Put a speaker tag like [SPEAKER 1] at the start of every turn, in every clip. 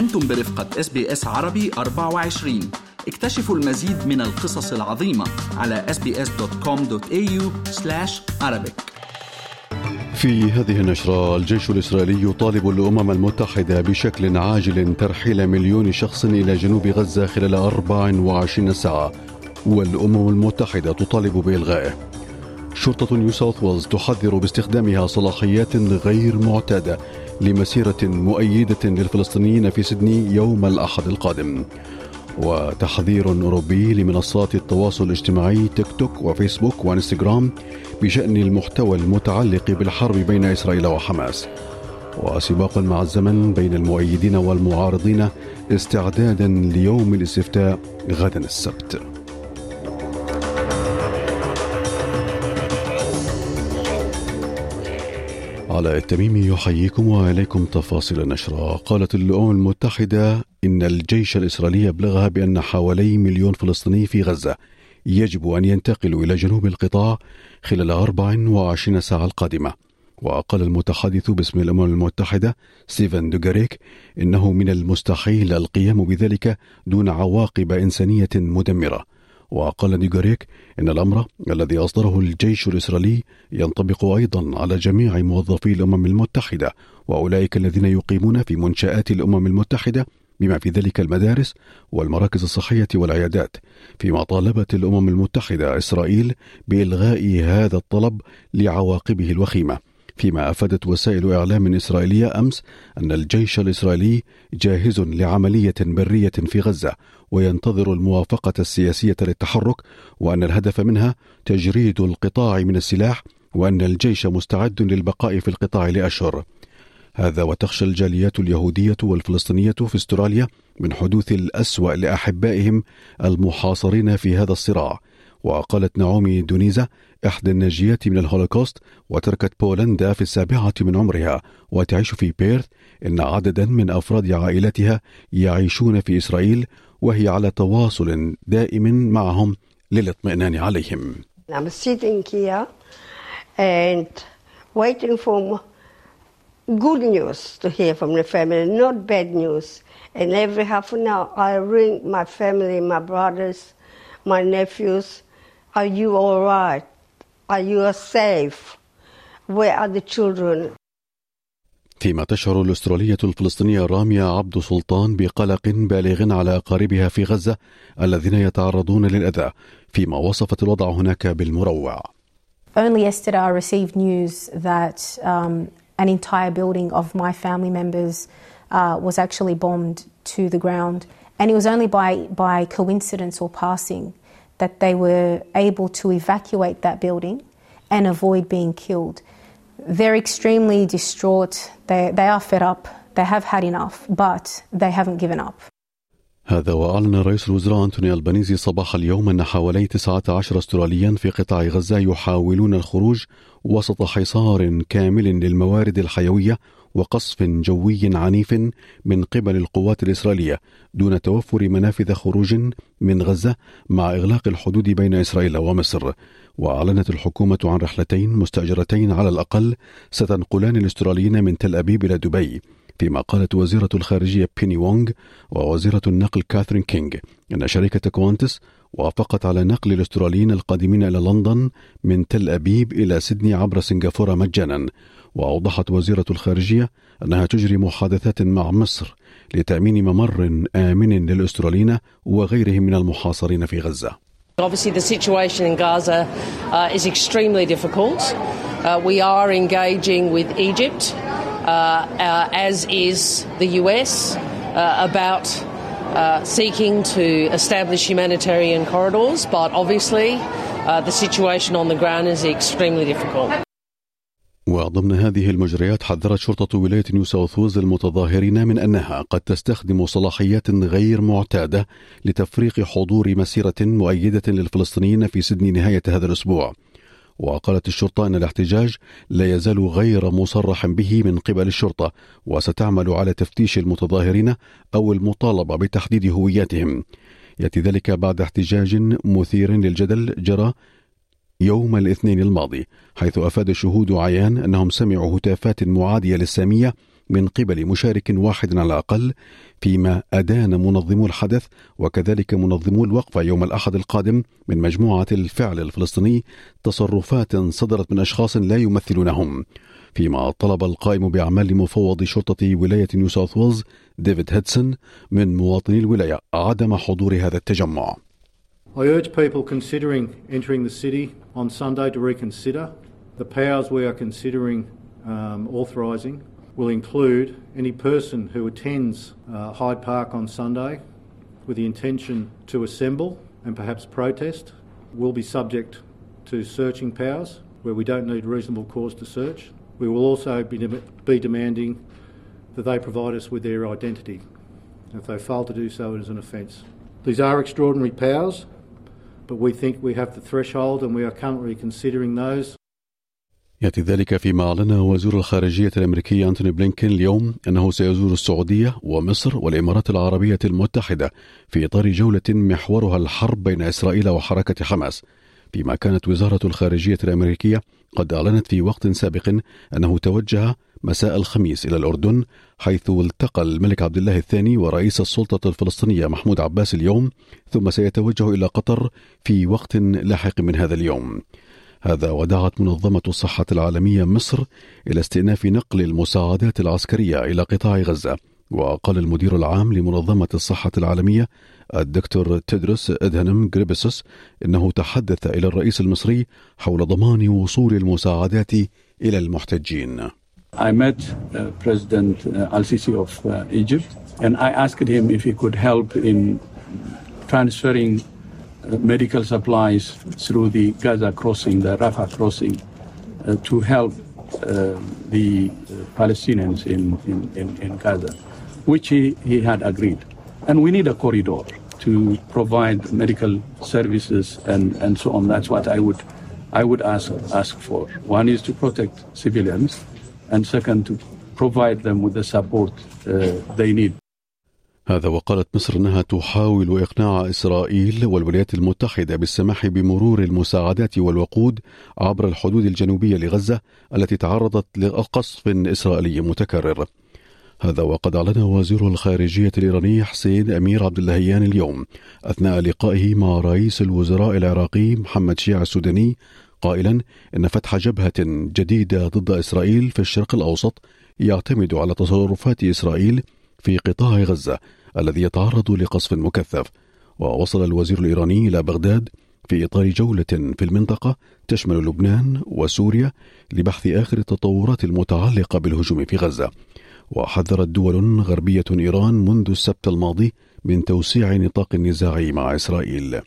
[SPEAKER 1] أنتم برفقة إس بي إس عربي 24 اكتشفوا المزيد من القصص العظيمة على sbs.com.au arabic.
[SPEAKER 2] في هذه النشرة الجيش الإسرائيلي يطالب الأمم المتحدة بشكل عاجل ترحيل مليون شخص إلى جنوب غزة خلال 24 ساعة والأمم المتحدة تطالب بإلغائه. شرطة نيو ساوث ويلز تحذر باستخدامها صلاحيات غير معتادة لمسيرة مؤيدة للفلسطينيين في سيدني يوم الأحد القادم. وتحذير أوروبي لمنصات التواصل الاجتماعي تيك توك وفيسبوك وإنستغرام بشأن المحتوى المتعلق بالحرب بين إسرائيل وحماس. وسباق مع الزمن بين المؤيدين والمعارضين استعدادا ليوم الاستفتاء غدا السبت. علاء التميمي يحييكم وإليكم تفاصيل النشرة. قالت الأمم المتحدة إن الجيش الإسرائيلي أبلغها بأن حوالي مليون فلسطيني في غزة يجب أن ينتقلوا إلى جنوب القطاع خلال 24 ساعة القادمة. وقال المتحدث باسم الأمم المتحدة ستيفن دوغاريك إنه من المستحيل القيام بذلك دون عواقب إنسانية مدمرة. وقال دوغاريك إن الأمر الذي أصدره الجيش الإسرائيلي ينطبق أيضا على جميع موظفي الأمم المتحدة وأولئك الذين يقيمون في منشآت الأمم المتحدة بما في ذلك المدارس والمراكز الصحية والعيادات فيما طالبت الأمم المتحدة إسرائيل بإلغاء هذا الطلب لعواقبه الوخيمة. فيما أفادت وسائل إعلام إسرائيلية أمس أن الجيش الإسرائيلي جاهز لعملية برية في غزة وينتظر الموافقة السياسية للتحرك وأن الهدف منها تجريد القطاع من السلاح وأن الجيش مستعد للبقاء في القطاع لأشهر. هذا وتخشى الجاليات اليهودية والفلسطينية في استراليا من حدوث الأسوأ لأحبائهم المحاصرين في هذا الصراع. وقالت نعومي دونيزا إحدى الناجيات من الهولوكوست وتركت بولندا في السابعة من عمرها وتعيش في بيرث إن عددا من أفراد عائلتها يعيشون في إسرائيل وهي على تواصل دائم معهم للاطمئنان عليهم.
[SPEAKER 3] I'm sitting here and waiting for good news to hear from the family, not bad news. And every half an hour I ring my family, my brothers, my nephews, are you all right? Are you safe? Where are the children?
[SPEAKER 2] فيما تشعر الأسترالية الفلسطينية راميا عبد سلطان بقلق بالغ على أقاربها في غزة الذين يتعرضون للأذى فيما وصفت الوضع هناك بالمروع
[SPEAKER 4] Only yesterday I received news that um, an entire building of my family members uh, was actually bombed to the ground. And it was only by, by coincidence or passing that they were able to evacuate that building and avoid being killed. They're extremely distraught. They, they are fed up. They have had enough, but they haven't given up.
[SPEAKER 2] هذا وأعلن رئيس الوزراء أنتوني البانيزي صباح اليوم أن حوالي 19 أستراليا في قطاع غزة يحاولون الخروج وسط حصار كامل للموارد الحيوية وقصف جوي عنيف من قبل القوات الإسرائيلية دون توفر منافذ خروج من غزة مع إغلاق الحدود بين إسرائيل ومصر. وأعلنت الحكومة عن رحلتين مستأجرتين على الأقل ستنقلان الأستراليين من تل أبيب إلى دبي فيما قالت وزيرة الخارجية بيني وونغ ووزيرة النقل كاثرين كينغ أن شركة كوانتاس وافقت على نقل الأستراليين القادمين إلى لندن من تل أبيب إلى سيدني عبر سنغافورة مجانا. وأوضحت وزيرة الخارجية أنها تجري محادثات مع مصر لتأمين ممر آمن للأستراليين وغيرهم من المحاصرين في غزة
[SPEAKER 5] Obviously, the situation in Gaza uh, is extremely difficult. Uh, we are engaging with Egypt, uh, uh as is the US, uh, about uh, seeking to establish humanitarian corridors, but obviously, the situation on the ground is extremely difficult.
[SPEAKER 2] وضمن هذه المجريات حذرت شرطة ولاية نيو ساوث ويلز المتظاهرين من أنها قد تستخدم صلاحيات غير معتادة لتفريق حضور مسيرة مؤيدة للفلسطينيين في سيدني نهاية هذا الأسبوع. وقالت الشرطة أن الاحتجاج لا يزال غير مصرح به من قبل الشرطة وستعمل على تفتيش المتظاهرين أو المطالبة بتحديد هوياتهم. يأتي ذلك بعد احتجاج مثير للجدل جرى يوم الاثنين الماضي حيث أفاد شهود عيان أنهم سمعوا هتافات معادية للسامية من قبل مشارك واحد على الأقل فيما أدان منظمو الحدث وكذلك منظمو الوقفة يوم الأحد القادم من مجموعة الفعل الفلسطيني تصرفات صدرت من أشخاص لا يمثلونهم. فيما طلب القائم بأعمال مفوض شرطة ولاية نيو ساوث ويلز ديفيد هيدسون من مواطني الولاية عدم حضور هذا التجمع.
[SPEAKER 6] I urge people considering entering the city on Sunday to reconsider. The powers we are considering um, authorising will include any person who attends uh, Hyde Park on Sunday with the intention to assemble and perhaps protest will be subject to searching powers where we don't need reasonable cause to search. We will also be, be demanding that they provide us with their identity. If they fail to do so, it is an offence. These are extraordinary powers, but we think we have the threshold and we are currently considering those.
[SPEAKER 2] يأتي ذلك فيما أعلن وزير الخارجية الأمريكي أنتوني بلينكين اليوم أنه سيزور السعودية ومصر والإمارات العربية المتحدة في إطار جولة محورها الحرب بين إسرائيل وحركة حماس فيما كانت وزارة الخارجية الأمريكية قد أعلنت في وقت سابق أنه توجه مساء الخميس إلى الأردن حيث التقى الملك عبد الله الثاني ورئيس السلطة الفلسطينية محمود عباس اليوم ثم سيتوجه إلى قطر في وقت لاحق من هذا اليوم. هذا ودعت منظمة الصحة العالمية مصر إلى استئناف نقل المساعدات العسكرية إلى قطاع غزة. وقال المدير العام لمنظمة الصحة العالمية الدكتور تدرس أدهنم جريبسوس إنه تحدث إلى الرئيس المصري حول ضمان وصول المساعدات إلى المحتجين.
[SPEAKER 7] I met uh, President uh, Al-Sisi of uh, Egypt and I asked him if he could help in transferring uh, medical supplies through the Gaza crossing, the Rafah crossing, uh, to help uh, the Palestinians in, in, in, in Gaza, which he, he had agreed. And we need a corridor to provide medical services and, and so on. That's what I would, I would ask, ask for. One is to protect civilians, and second, to provide them with the support uh, they need.
[SPEAKER 2] هذا وقالت مصر إنها تحاول إقناع إسرائيل والولايات المتحدة بالسماح بمرور المساعدات والوقود عبر الحدود الجنوبية لغزة التي تعرضت لقصف إسرائيلي متكرر. هذا وقد أعلن وزير الخارجية الإيراني حسين أمير عبد اللهيان اليوم أثناء لقائه مع رئيس الوزراء العراقي محمد شيع السوداني قائلا إن فتح جبهة جديدة ضد إسرائيل في الشرق الأوسط يعتمد على تصرفات إسرائيل في قطاع غزة الذي يتعرض لقصف مكثف. ووصل الوزير الإيراني إلى بغداد في إطار جولة في المنطقة تشمل لبنان وسوريا لبحث آخر التطورات المتعلقة بالهجوم في غزة. وحذرت دول غربية إيران منذ السبت الماضي من توسيع نطاق النزاع مع إسرائيل.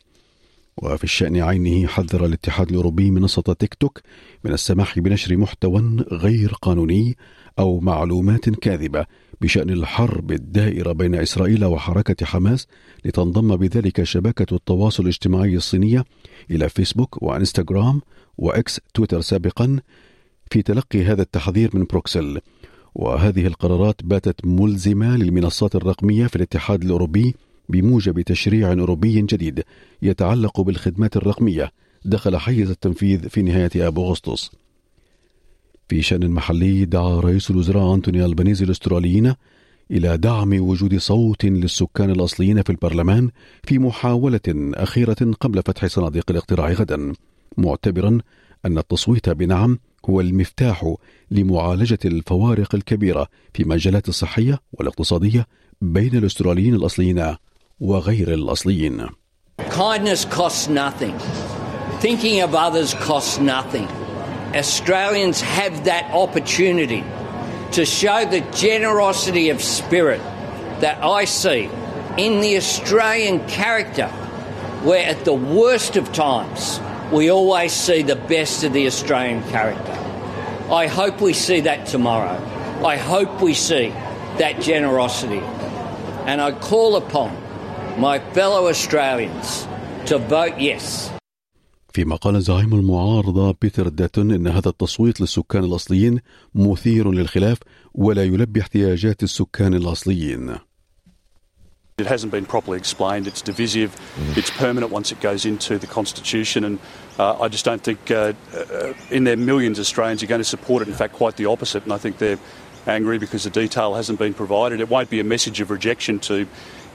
[SPEAKER 2] وفي الشأن عينه حذر الاتحاد الأوروبي منصة تيك توك من السماح بنشر محتوى غير قانوني أو معلومات كاذبة بشأن الحرب الدائرة بين إسرائيل وحركة حماس لتنضم بذلك شبكة التواصل الاجتماعي الصينية إلى فيسبوك وإنستغرام وإكس تويتر سابقا في تلقي هذا التحذير من بروكسل. وهذه القرارات باتت ملزمة للمنصات الرقمية في الاتحاد الأوروبي بموجب تشريع أوروبي جديد يتعلق بالخدمات الرقمية دخل حيز التنفيذ في نهاية أب أغسطس. في شأن محلي دعا رئيس الوزراء أنتوني ألبانيزي الأستراليين إلى دعم وجود صوت للسكان الأصليين في البرلمان في محاولة أخيرة قبل فتح صناديق الاقتراع غدا معتبرا أن التصويت بنعم هو المفتاح لمعالجة الفوارق الكبيرة في المجالات الصحية والاقتصادية بين الأستراليين الأصليين. وغير الأصليين.
[SPEAKER 8] Kindness costs nothing. Thinking of others costs nothing. Australians have that opportunity to show the generosity of spirit that I see in the Australian character, where at the worst of times we always see the best of the Australian character. I hope we see that tomorrow. I hope we see that generosity. And I call upon my fellow Australians to vote yes.
[SPEAKER 2] فيما قال زعيم المعارضة بيتر داتون إن هذا التصويت للسكان الأصليين مثير للخلاف ولا يلبي احتياجات السكان الأصليين.
[SPEAKER 9] It hasn't been properly explained. It's divisive. It's permanent once it goes into the Constitution. And uh, I just don't think uh, uh, in their millions Australians are going to support it. In fact, quite the opposite. And I think they're angry because the detail hasn't been provided. It won't be a message of rejection to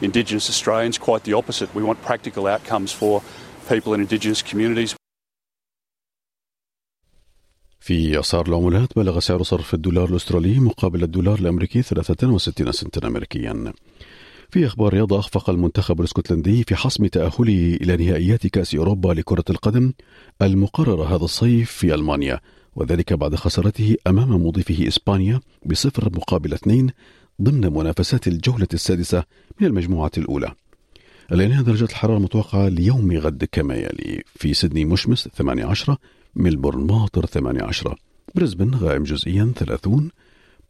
[SPEAKER 9] Indigenous Australians, quite the opposite. We want practical outcomes for people in Indigenous communities.
[SPEAKER 2] في أسعار العملات بلغ سعر صرف الدولار الأسترالي مقابل الدولار الأمريكي 63 سنتا أمريكيا في أخبار رياضة أخفق المنتخب الإسكتلندي في حسم تأهله إلى نهائيات كأس أوروبا لكرة القدم المقررة هذا الصيف في ألمانيا وذلك بعد خسارته أمام مضيفه إسبانيا بصفر مقابل اثنين ضمن منافسات الجولة السادسة من المجموعة الأولى. الآن درجة الحرارة المتوقعة ليوم غد كما يلي. في سيدني مشمس 18 ملبورن ماطر 18 بريسبن غائم جزئيا 30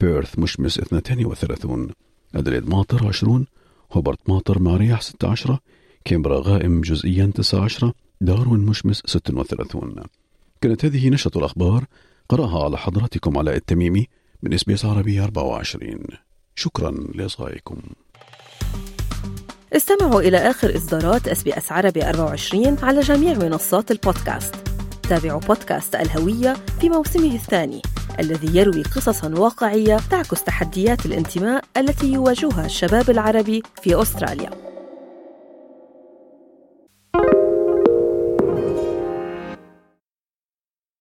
[SPEAKER 2] بيرث مشمس 32 أدليد ماطر 20 هوبرت ماطر مع رياح 16 كانبرا غائم جزئيا 19 داروين مشمس 36 كانت هذه نشرة الأخبار قرأها على حضراتكم علاء التميمي من إس بي إس عربي 24 شكرا لإصغائكم.
[SPEAKER 10] استمعوا إلى آخر إصدارات إس بي إس عربي 24 على جميع منصات البودكاست. تابعوا بودكاست الهوية في موسمه الثاني الذي يروي قصصا واقعية تعكس تحديات الانتماء التي يواجهها الشباب العربي في أستراليا.